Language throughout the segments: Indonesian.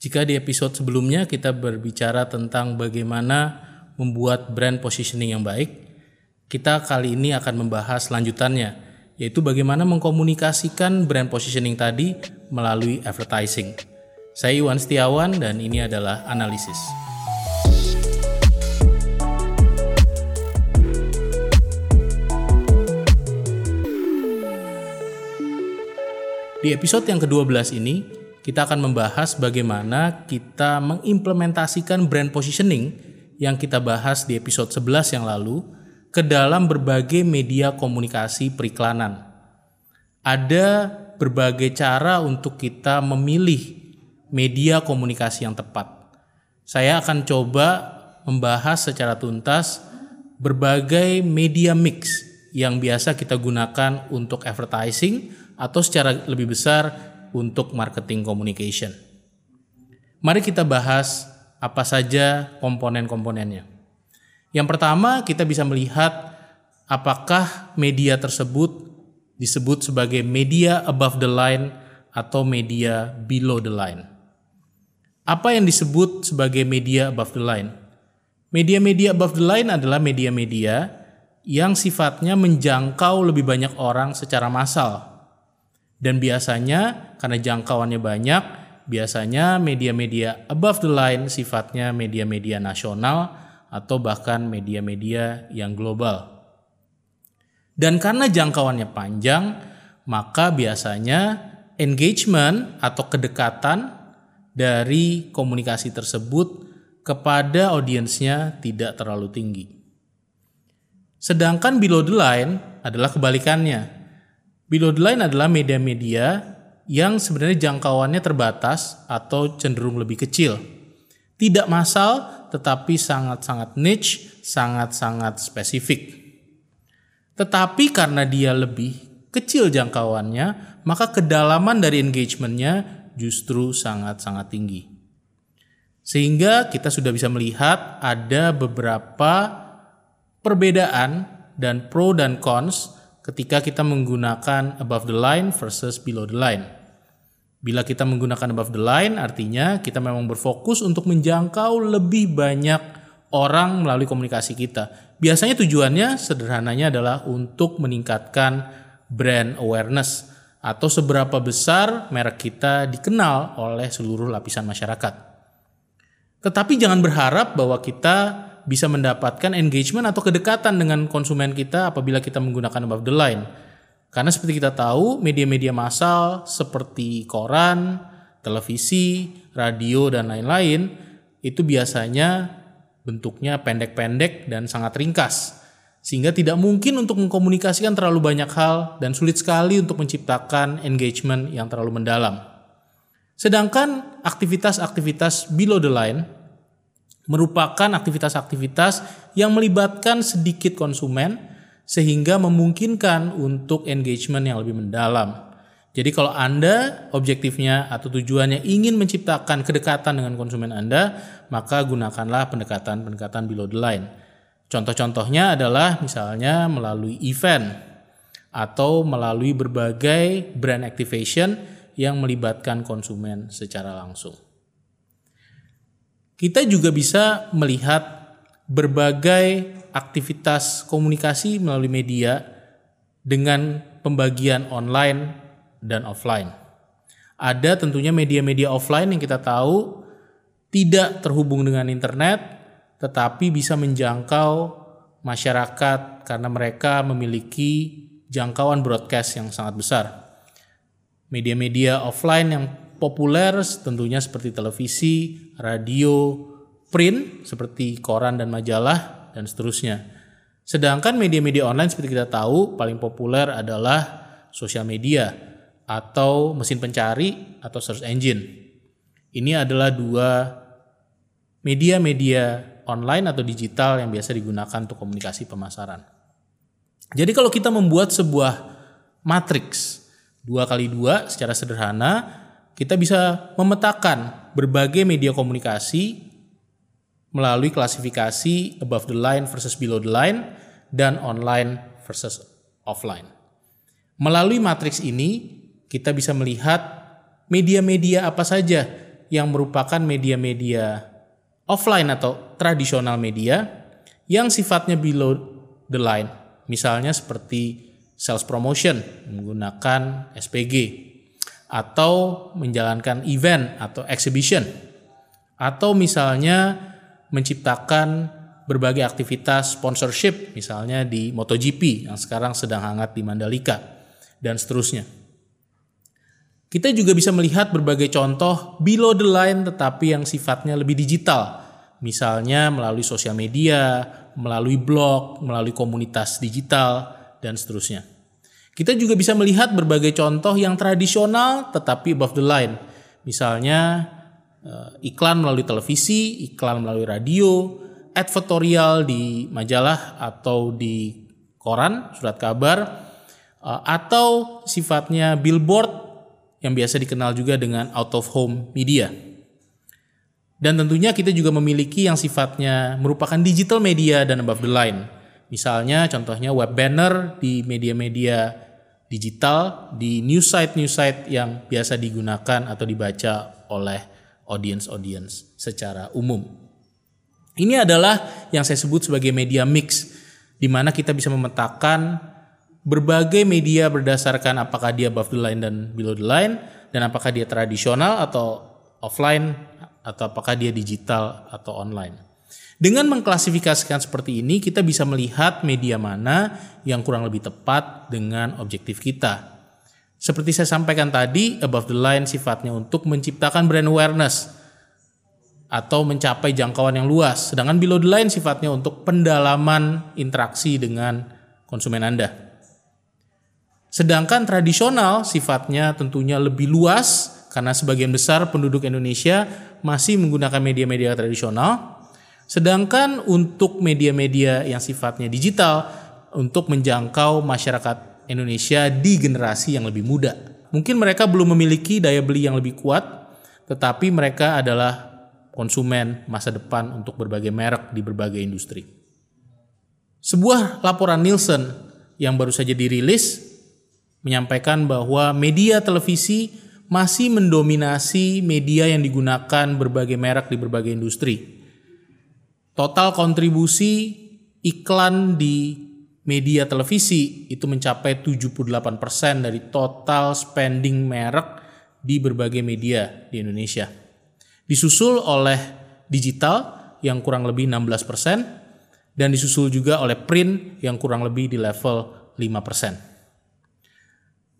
Jika di episode sebelumnya kita berbicara tentang bagaimana membuat brand positioning yang baik, kita kali ini akan membahas lanjutannya, yaitu bagaimana mengkomunikasikan brand positioning tadi melalui advertising. Saya Iwan Setiawan dan ini adalah analisis. Di episode yang ke-12 ini, kita akan membahas bagaimana kita mengimplementasikan brand positioning yang kita bahas di episode 11 yang lalu ke dalam berbagai media komunikasi periklanan. Ada berbagai cara untuk kita memilih media komunikasi yang tepat. Saya akan coba membahas secara tuntas berbagai media mix yang biasa kita gunakan untuk advertising atau secara lebih besar untuk marketing communication. Mari kita bahas apa saja komponen-komponennya. Yang pertama, kita bisa melihat apakah media tersebut disebut sebagai media above the line atau media below the line. Apa yang disebut sebagai media above the line? Media-media above the line adalah media-media yang sifatnya menjangkau lebih banyak orang secara massal dan biasanya karena jangkauannya banyak, biasanya media-media above the line sifatnya media-media nasional atau bahkan media-media yang global. Dan karena jangkauannya panjang, maka biasanya engagement atau kedekatan dari komunikasi tersebut kepada audiensnya tidak terlalu tinggi. Sedangkan below the line adalah kebalikannya Below the line adalah media-media yang sebenarnya jangkauannya terbatas atau cenderung lebih kecil. Tidak massal tetapi sangat-sangat niche, sangat-sangat spesifik. Tetapi karena dia lebih kecil jangkauannya, maka kedalaman dari engagementnya justru sangat-sangat tinggi. Sehingga kita sudah bisa melihat ada beberapa perbedaan dan pro dan cons ketika kita menggunakan above the line versus below the line. Bila kita menggunakan above the line artinya kita memang berfokus untuk menjangkau lebih banyak orang melalui komunikasi kita. Biasanya tujuannya sederhananya adalah untuk meningkatkan brand awareness atau seberapa besar merek kita dikenal oleh seluruh lapisan masyarakat. Tetapi jangan berharap bahwa kita bisa mendapatkan engagement atau kedekatan dengan konsumen kita apabila kita menggunakan above the line. Karena seperti kita tahu, media-media massal seperti koran, televisi, radio, dan lain-lain itu biasanya bentuknya pendek-pendek dan sangat ringkas. Sehingga tidak mungkin untuk mengkomunikasikan terlalu banyak hal dan sulit sekali untuk menciptakan engagement yang terlalu mendalam. Sedangkan aktivitas-aktivitas below the line merupakan aktivitas-aktivitas yang melibatkan sedikit konsumen sehingga memungkinkan untuk engagement yang lebih mendalam. Jadi kalau Anda objektifnya atau tujuannya ingin menciptakan kedekatan dengan konsumen Anda, maka gunakanlah pendekatan-pendekatan below the line. Contoh-contohnya adalah misalnya melalui event atau melalui berbagai brand activation yang melibatkan konsumen secara langsung kita juga bisa melihat berbagai aktivitas komunikasi melalui media dengan pembagian online dan offline. Ada tentunya media-media offline yang kita tahu tidak terhubung dengan internet, tetapi bisa menjangkau masyarakat karena mereka memiliki jangkauan broadcast yang sangat besar. Media-media offline yang populer tentunya seperti televisi, radio, print seperti koran dan majalah dan seterusnya. Sedangkan media-media online seperti kita tahu paling populer adalah sosial media atau mesin pencari atau search engine. Ini adalah dua media-media online atau digital yang biasa digunakan untuk komunikasi pemasaran. Jadi kalau kita membuat sebuah matriks dua kali dua secara sederhana kita bisa memetakan berbagai media komunikasi melalui klasifikasi above the line versus below the line dan online versus offline. Melalui matriks ini, kita bisa melihat media-media apa saja yang merupakan media-media offline atau tradisional media yang sifatnya below the line. Misalnya seperti sales promotion menggunakan SPG atau menjalankan event atau exhibition atau misalnya menciptakan berbagai aktivitas sponsorship misalnya di MotoGP yang sekarang sedang hangat di Mandalika dan seterusnya. Kita juga bisa melihat berbagai contoh below the line tetapi yang sifatnya lebih digital. Misalnya melalui sosial media, melalui blog, melalui komunitas digital, dan seterusnya. Kita juga bisa melihat berbagai contoh yang tradisional tetapi above the line. Misalnya eh, iklan melalui televisi, iklan melalui radio, advertorial di majalah atau di koran, surat kabar, eh, atau sifatnya billboard yang biasa dikenal juga dengan out of home media. Dan tentunya kita juga memiliki yang sifatnya merupakan digital media dan above the line. Misalnya contohnya web banner di media-media digital, di news site-news site yang biasa digunakan atau dibaca oleh audience-audience secara umum. Ini adalah yang saya sebut sebagai media mix, di mana kita bisa memetakan berbagai media berdasarkan apakah dia above the line dan below the line dan apakah dia tradisional atau offline atau apakah dia digital atau online. Dengan mengklasifikasikan seperti ini, kita bisa melihat media mana yang kurang lebih tepat dengan objektif kita. Seperti saya sampaikan tadi, above the line sifatnya untuk menciptakan brand awareness atau mencapai jangkauan yang luas, sedangkan below the line sifatnya untuk pendalaman interaksi dengan konsumen Anda. Sedangkan tradisional sifatnya tentunya lebih luas karena sebagian besar penduduk Indonesia masih menggunakan media-media tradisional. Sedangkan untuk media-media yang sifatnya digital untuk menjangkau masyarakat Indonesia di generasi yang lebih muda. Mungkin mereka belum memiliki daya beli yang lebih kuat, tetapi mereka adalah konsumen masa depan untuk berbagai merek di berbagai industri. Sebuah laporan Nielsen yang baru saja dirilis menyampaikan bahwa media televisi masih mendominasi media yang digunakan berbagai merek di berbagai industri. Total kontribusi iklan di media televisi itu mencapai 78% dari total spending merek di berbagai media di Indonesia. Disusul oleh digital yang kurang lebih 16% dan disusul juga oleh print yang kurang lebih di level 5%.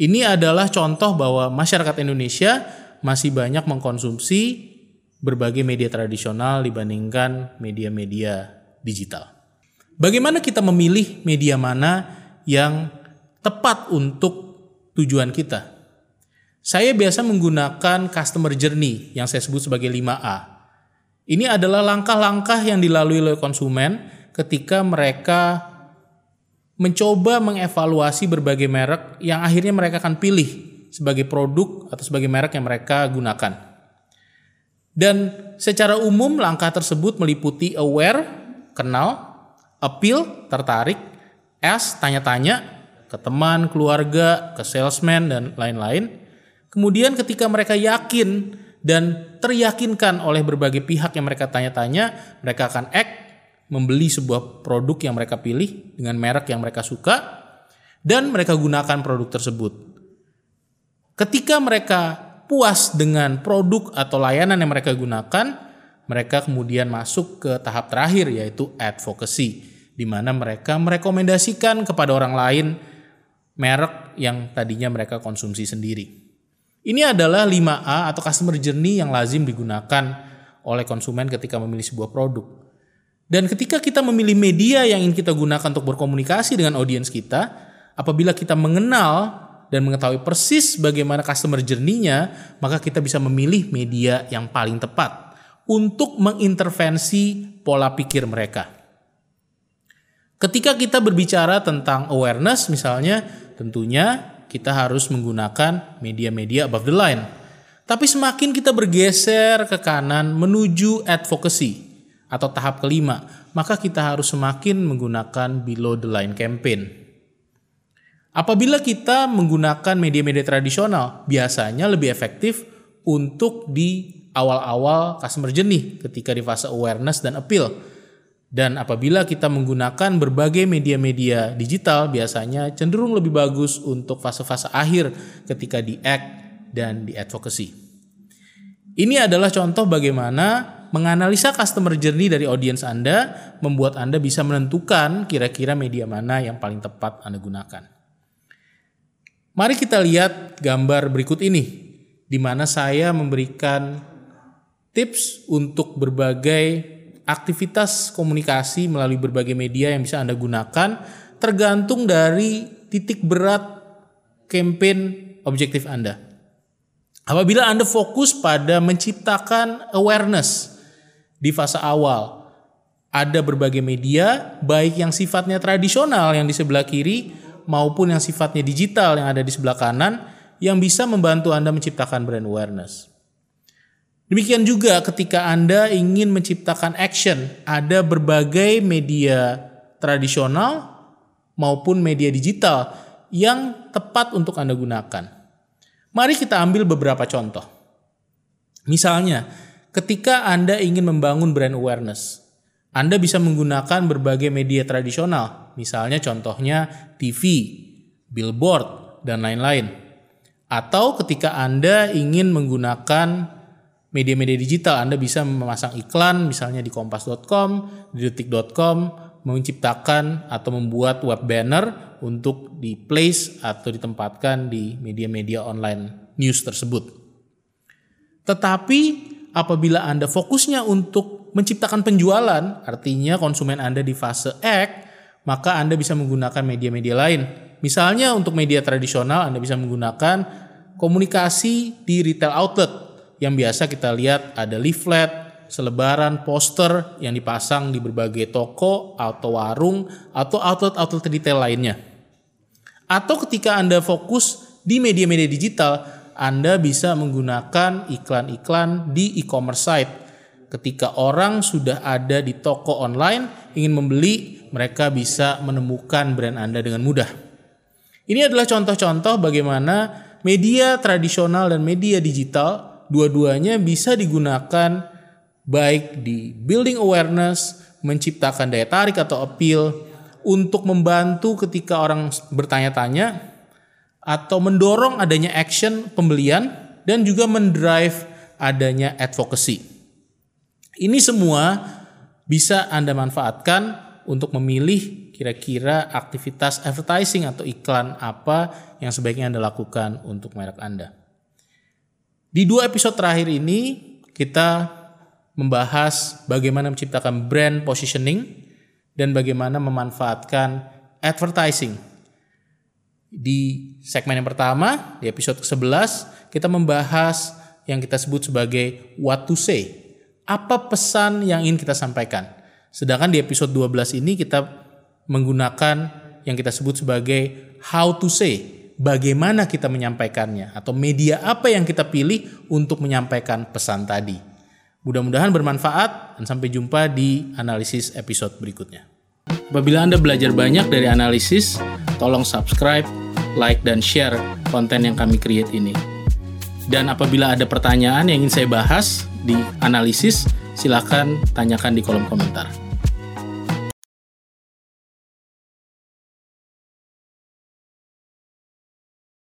Ini adalah contoh bahwa masyarakat Indonesia masih banyak mengkonsumsi berbagai media tradisional dibandingkan media-media digital. Bagaimana kita memilih media mana yang tepat untuk tujuan kita? Saya biasa menggunakan customer journey yang saya sebut sebagai 5A. Ini adalah langkah-langkah yang dilalui oleh konsumen ketika mereka mencoba mengevaluasi berbagai merek yang akhirnya mereka akan pilih sebagai produk atau sebagai merek yang mereka gunakan. Dan secara umum langkah tersebut meliputi aware, kenal, appeal, tertarik, S, tanya-tanya ke teman, keluarga, ke salesman, dan lain-lain. Kemudian ketika mereka yakin dan teryakinkan oleh berbagai pihak yang mereka tanya-tanya, mereka akan act membeli sebuah produk yang mereka pilih dengan merek yang mereka suka dan mereka gunakan produk tersebut. Ketika mereka puas dengan produk atau layanan yang mereka gunakan, mereka kemudian masuk ke tahap terakhir yaitu advocacy di mana mereka merekomendasikan kepada orang lain merek yang tadinya mereka konsumsi sendiri. Ini adalah 5A atau customer journey yang lazim digunakan oleh konsumen ketika memilih sebuah produk. Dan ketika kita memilih media yang ingin kita gunakan untuk berkomunikasi dengan audiens kita, apabila kita mengenal dan mengetahui persis bagaimana customer journey-nya, maka kita bisa memilih media yang paling tepat untuk mengintervensi pola pikir mereka. Ketika kita berbicara tentang awareness misalnya, tentunya kita harus menggunakan media-media above the line. Tapi semakin kita bergeser ke kanan menuju advocacy, atau tahap kelima, maka kita harus semakin menggunakan below the line campaign. Apabila kita menggunakan media-media tradisional, biasanya lebih efektif untuk di awal-awal customer journey ketika di fase awareness dan appeal. Dan apabila kita menggunakan berbagai media-media digital biasanya cenderung lebih bagus untuk fase-fase akhir ketika di act dan di advocacy. Ini adalah contoh bagaimana menganalisa customer journey dari audiens Anda membuat Anda bisa menentukan kira-kira media mana yang paling tepat Anda gunakan. Mari kita lihat gambar berikut ini di mana saya memberikan tips untuk berbagai aktivitas komunikasi melalui berbagai media yang bisa Anda gunakan tergantung dari titik berat campaign objektif Anda. Apabila Anda fokus pada menciptakan awareness di fase awal, ada berbagai media, baik yang sifatnya tradisional yang di sebelah kiri maupun yang sifatnya digital yang ada di sebelah kanan, yang bisa membantu Anda menciptakan brand awareness. Demikian juga ketika Anda ingin menciptakan action, ada berbagai media tradisional maupun media digital yang tepat untuk Anda gunakan. Mari kita ambil beberapa contoh. Misalnya, ketika Anda ingin membangun brand awareness, Anda bisa menggunakan berbagai media tradisional, misalnya contohnya TV, billboard, dan lain-lain. Atau ketika Anda ingin menggunakan media-media digital Anda bisa memasang iklan misalnya di kompas.com, di detik.com, menciptakan atau membuat web banner untuk di place atau ditempatkan di media-media online news tersebut. Tetapi apabila Anda fokusnya untuk menciptakan penjualan, artinya konsumen Anda di fase act, maka Anda bisa menggunakan media-media lain. Misalnya untuk media tradisional Anda bisa menggunakan komunikasi di retail outlet yang biasa kita lihat ada leaflet, selebaran, poster yang dipasang di berbagai toko atau warung atau outlet-outlet retail lainnya. Atau ketika Anda fokus di media-media digital, Anda bisa menggunakan iklan-iklan di e-commerce site. Ketika orang sudah ada di toko online ingin membeli, mereka bisa menemukan brand Anda dengan mudah. Ini adalah contoh-contoh bagaimana media tradisional dan media digital dua-duanya bisa digunakan baik di building awareness, menciptakan daya tarik atau appeal untuk membantu ketika orang bertanya-tanya atau mendorong adanya action pembelian dan juga mendrive adanya advocacy. Ini semua bisa Anda manfaatkan untuk memilih kira-kira aktivitas advertising atau iklan apa yang sebaiknya Anda lakukan untuk merek Anda. Di dua episode terakhir ini kita membahas bagaimana menciptakan brand positioning dan bagaimana memanfaatkan advertising. Di segmen yang pertama, di episode ke-11, kita membahas yang kita sebut sebagai what to say. Apa pesan yang ingin kita sampaikan? Sedangkan di episode 12 ini kita menggunakan yang kita sebut sebagai how to say bagaimana kita menyampaikannya atau media apa yang kita pilih untuk menyampaikan pesan tadi. Mudah-mudahan bermanfaat dan sampai jumpa di analisis episode berikutnya. Apabila Anda belajar banyak dari analisis, tolong subscribe, like, dan share konten yang kami create ini. Dan apabila ada pertanyaan yang ingin saya bahas di analisis, silakan tanyakan di kolom komentar.